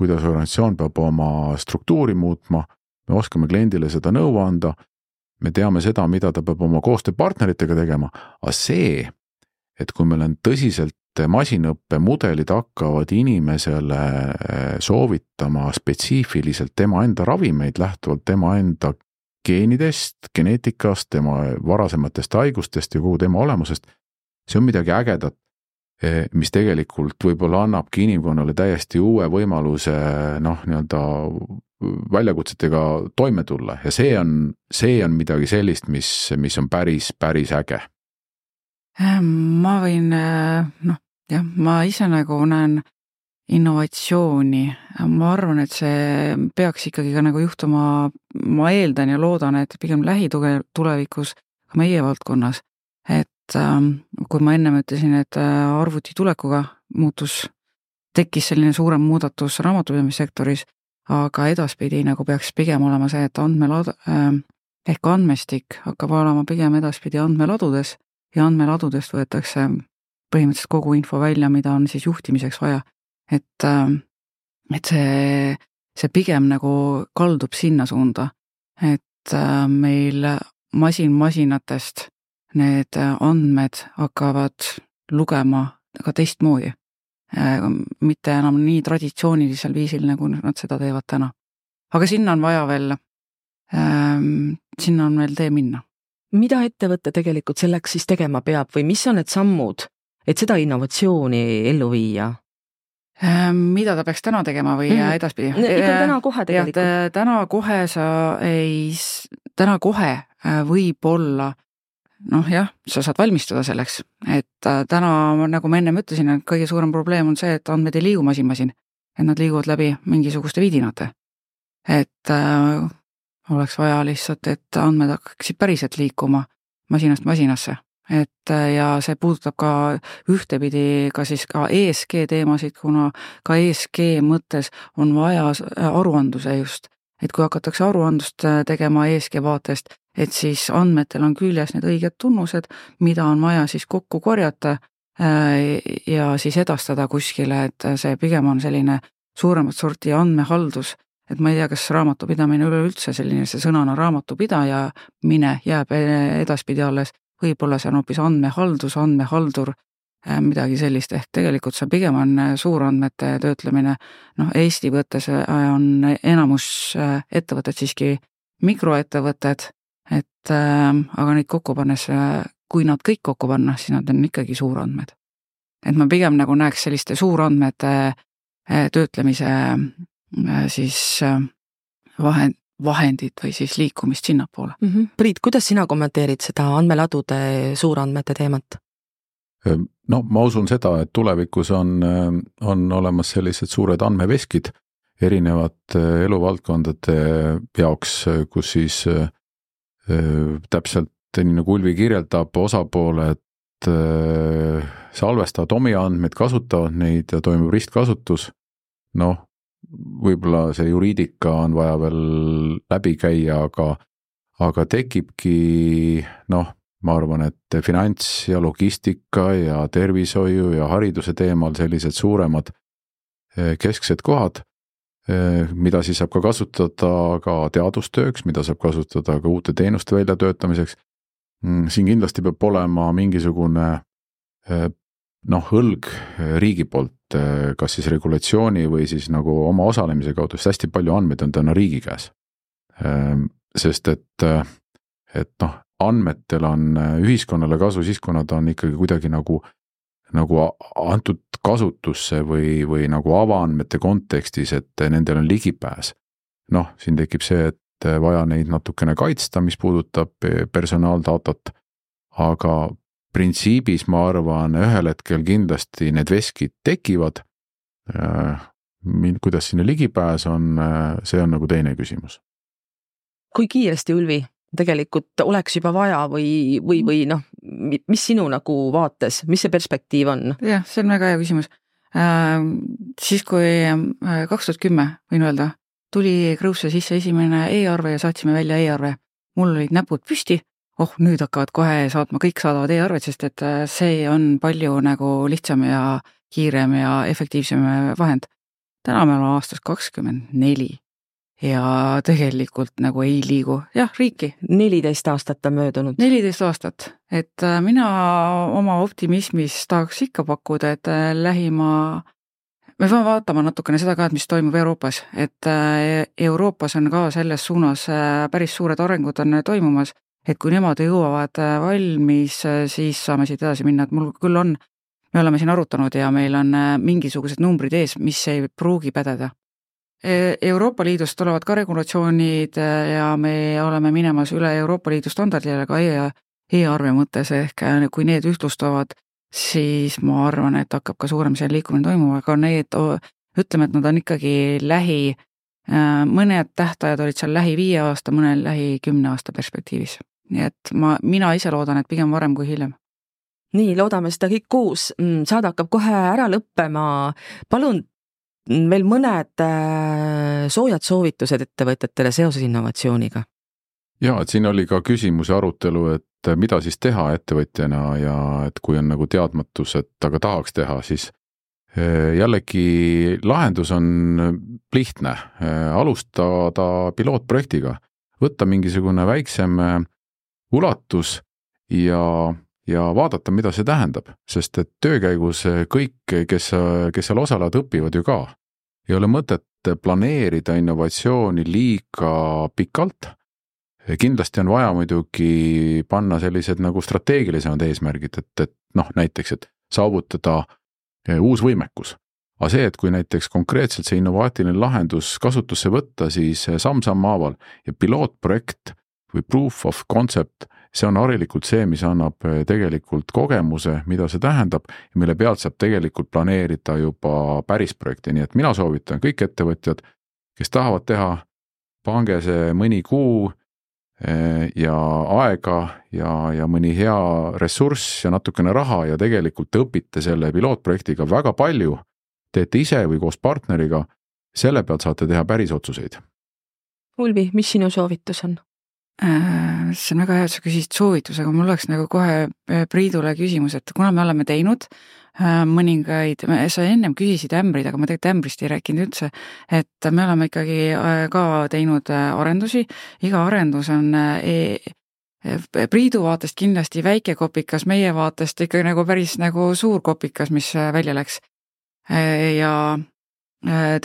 kuidas organisatsioon peab oma struktuuri muutma, me oskame kliendile seda nõu anda, me teame seda, mida ta peab oma koostööpartneritega tegema, aga see, et kui meil on tõsiselt masinõppemudelid hakkavad inimesele eh, soovitama spetsiifiliselt tema enda ravimeid lähtuvalt tema enda geenidest, geneetikast, tema varasematest haigustest ja kogu tema olemusest, see on midagi ägedat, Eh, mis tegelikult võib-olla annabki inimkonnale täiesti uue võimaluse noh, nii-öelda väljakutsetega toime tulla ja see on, see on midagi sellist, mis, mis on päris, päris äge. Ehm, ma võin noh, jah, ma ise nagu näen innovatsiooni, ma arvan, et see peaks ikkagi ka nagu juhtuma, ma eeldan ja loodan, et pigem lähitulevikus ka meie valdkonnas, et ähm, kui ma ennem ütlesin, et äh, arvuti tulekuga muutus, tekkis selline suurem muudatus raamatupidamissektoris, aga edaspidi nagu peaks pigem olema see, et andmelad äh, ehk andmestik hakkab olema pigem edaspidi andmeladudes ja andmeladudest võetakse põhimõtteliselt kogu info välja, mida on siis juhtimiseks vaja. et, ähm, et see, see pigem nagu kaldub sinna suunda, et äh, meil masin masinatest need andmed hakkavad lugema ka teistmoodi. Äh, mitte enam nii traditsioonilisel viisil, nagu nad seda teevad täna. aga sinna on vaja veel, ähm, sinna on veel tee minna. mida ettevõte tegelikult selleks siis tegema peab või mis on need sammud, et seda innovatsiooni ellu viia? Ähm, mida ta peaks täna tegema või mm. edaspidi? ikka täna kohe tegelikult. täna kohe sa ei, täna kohe äh, võib-olla noh jah, sa saad valmistuda selleks, et äh, täna, nagu ma ennem ütlesin, et kõige suurem probleem on see, et andmed ei liigu masin-masin, et nad liiguvad läbi mingisuguste vidinate. et äh, oleks vaja lihtsalt, et andmed hakkaksid päriselt liikuma masinast masinasse, et äh, ja see puudutab ka ühtepidi ka siis ka ESG teemasid, kuna ka ESG mõttes on vaja aruandluse just, et kui hakatakse aruandlust äh, tegema ESG vaatest, et siis andmetel on küljes need õiged tunnused, mida on vaja siis kokku korjata äh, ja siis edastada kuskile, et see pigem on selline suuremat sorti andmehaldus, et ma ei tea, kas raamatupidamine üleüldse selline, see sõnana raamatupidaja mine jääb edaspidi alles, võib-olla see on hoopis andmehaldus, andmehaldur, äh, midagi sellist, ehk tegelikult see pigem on suurandmete töötlemine, noh Eesti võttes on enamus ettevõtted siiski mikroettevõtted, et äh, aga neid kokku pannes, kui nad kõik kokku panna, siis nad on ikkagi suurandmed. et ma pigem nagu näeks selliste suurandmete äh, töötlemise äh, siis äh, vahend, vahendit või siis liikumist sinnapoole mm. -hmm. Priit, kuidas sina kommenteerid seda andmeladude suurandmete teemat? no ma usun seda, et tulevikus on, on olemas sellised suured andmeveskid erinevate eluvaldkondade jaoks, kus siis täpselt nii nagu Ulvi kirjeldab, osapooled salvestavad omi andmeid, kasutavad neid ja toimub ristkasutus. noh, võib-olla see juriidika on vaja veel läbi käia, aga, aga tekibki noh, ma arvan, et finants ja logistika ja tervishoiu ja hariduse teemal sellised suuremad kesksed kohad Eh, mida siis saab ka kasutada ka teadustööks, mida saab kasutada ka uute teenuste väljatöötamiseks. Mm, siin kindlasti peab olema mingisugune eh, noh, õlg riigi poolt, eh, kas siis regulatsiooni või siis nagu oma osalemise kaudu, sest hästi palju andmeid on täna riigi käes. sest et, et noh, andmetel on ühiskonnale kasu siis, kui nad on ikkagi kuidagi nagu nagu antud kasutusse või, või nagu avaandmete kontekstis, et nendel on ligipääs. noh, siin tekib see, et vaja neid natukene kaitsta, mis puudutab personaaldatat, aga printsiibis ma arvan, ühel hetkel kindlasti need veskid tekivad. kuidas sinna ligipääs on, see on nagu teine küsimus. kui kiiresti, Ulvi, tegelikult oleks juba vaja või, või, või noh, mis sinu nagu vaates, mis see perspektiiv on? jah, see on väga hea küsimus äh,. siis, kui äh, kaks tuhat kümme, võin öelda, tuli Krõusse sisse esimene e-arve ja saatsime välja e-arve. mul olid näpud püsti, oh nüüd hakkavad kohe saatma, kõik saadavad e-arveid, sest et äh, see on palju nagu lihtsam ja kiirem ja efektiivsem vahend. täna me oleme aastas kakskümmend neli ja tegelikult nagu ei liigu, jah, riiki. neliteist aastat on möödunud. neliteist aastat, et äh, mina oma optimismis tahaks ikka pakkuda, et äh, lähima me peame vaatama natukene seda ka, et mis toimub Euroopas, et äh, Euroopas on ka selles suunas päris suured arengud on toimumas, et kui nemad jõuavad valmis, siis saame siit edasi minna, et mul küll on, me oleme siin arutanud ja meil on mingisugused numbrid ees, mis ei pruugi pädeda E, Euroopa Liidust tulevad ka regulatsioonid e, ja me oleme minemas üle Euroopa Liidu standardile ka e, e-arve mõttes, ehk kui need ühtlustuvad, siis ma arvan, et hakkab ka suurem see liikumine toimuma, aga need, ütleme, et nad on ikkagi lähi, mõned tähtajad olid seal lähi viie aasta, mõnel lähi kümne aasta perspektiivis. Nii et ma, mina ise loodan, et pigem varem kui hiljem nii, loodame seda kõik koos. Mm, saade hakkab kohe ära lõppema. palun veel mõned äh, soojad soovitused ettevõtjatele seoses innovatsiooniga? ja et siin oli ka küsimus ja arutelu, et mida siis teha ettevõtjana ja et kui on nagu teadmatus, et aga tahaks teha, siis äh, jällegi lahendus on lihtne, äh, alustada pilootprojektiga, võtta mingisugune väiksem ulatus ja, ja vaadata, mida see tähendab, sest et töö käigus kõik, kes, kes seal osalevad, õpivad ju ka ei ole mõtet planeerida innovatsiooni liiga pikalt. kindlasti on vaja muidugi panna sellised nagu strateegilisemad eesmärgid, et, et noh, näiteks, et saavutada eh, uus võimekus. aga see, et kui näiteks konkreetselt see innovaatiline lahendus kasutusse võtta, siis samm-samm haaval ja pilootprojekt või proof of concept see on harilikult see, mis annab eh, tegelikult kogemuse, mida see tähendab mille pealt saab tegelikult planeerida juba päris projekti, nii et mina soovitan kõik ettevõtjad, kes tahavad teha, pange see mõni kuu eh, ja aega ja, ja mõni hea ressurss ja natukene raha ja tegelikult õpite selle pilootprojektiga väga palju, teete ise või koos partneriga, selle pealt saate teha päris otsuseid. Ulvi, mis sinu soovitus on? Äh, see on väga hea, et sa küsisid soovituse, aga mul oleks nagu kohe äh, Priidule küsimus, et kuna me oleme teinud äh, mõningaid, sa ennem küsisid ämbrid, aga ma tegelikult ämbrist ei rääkinud üldse, et me oleme ikkagi ka teinud arendusi, iga arendus on e Priidu vaatest kindlasti väike kopikas, meie vaatest ikka nagu päris nagu suur kopikas, mis välja läks. ja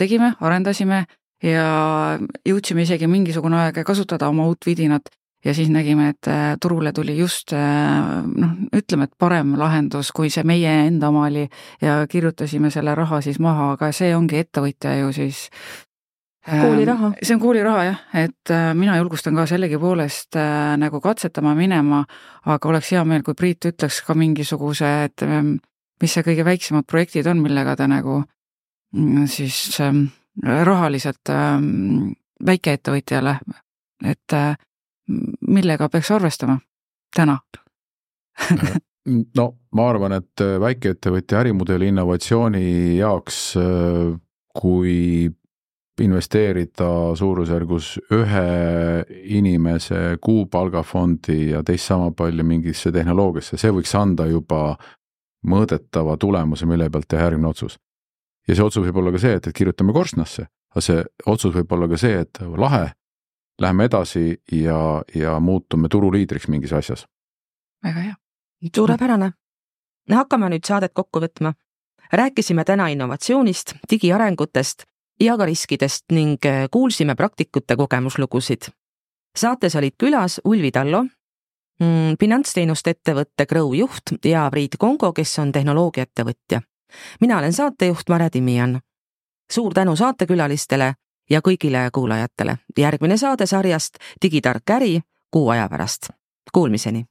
tegime, arendasime ja jõudsime isegi mingisugune aeg kasutada oma uut vidinat ja siis nägime, et äh, turule tuli just äh, noh, ütleme, et parem lahendus, kui see meie enda oma oli ja kirjutasime selle raha siis maha, aga see ongi ettevõtja ju siis kooliraha. see on kooliraha jah, et äh, mina julgustan ka sellegipoolest nagu katsetama minema, aga oleks hea meel, kui Priit ütleks ka mingisuguse, et ähm, mis see kõige väiksemad projektid on, millega ta nagu mm, siis ähm, rahaliselt ähm, väikeettevõtjale, et äh, millega peaks arvestama täna? No ma arvan, et äh, väikeettevõtja ärimudeli innovatsiooni jaoks, äh, kui investeerida suurusjärgus ühe inimese kuupalgafondi ja teist sama palju mingisse tehnoloogiasse, see võiks anda juba mõõdetava tulemuse, mille pealt teha järgmine otsus ja see otsus võib olla ka see, et, et kirjutame korstnasse, aga see otsus võib olla ka see, et lahe, läheme edasi ja, ja muutume turuliidriks mingis asjas. väga hea. suurepärane. hakkame nüüd saadet kokku võtma. rääkisime täna innovatsioonist, digiarengutest ja ka riskidest ning äh, kuulsime praktikute kogemuslugusid. saates olid külas Ulvi Tallo mm,, finantsteenuste ettevõtte Grow juht ja Priit Kongo, kes on tehnoloogiaettevõtja mina olen saatejuht Mare Timian. suur tänu saatekülalistele ja kõigile kuulajatele. järgmine saade sarjast Digitark äri kuu aja pärast. Kuulmiseni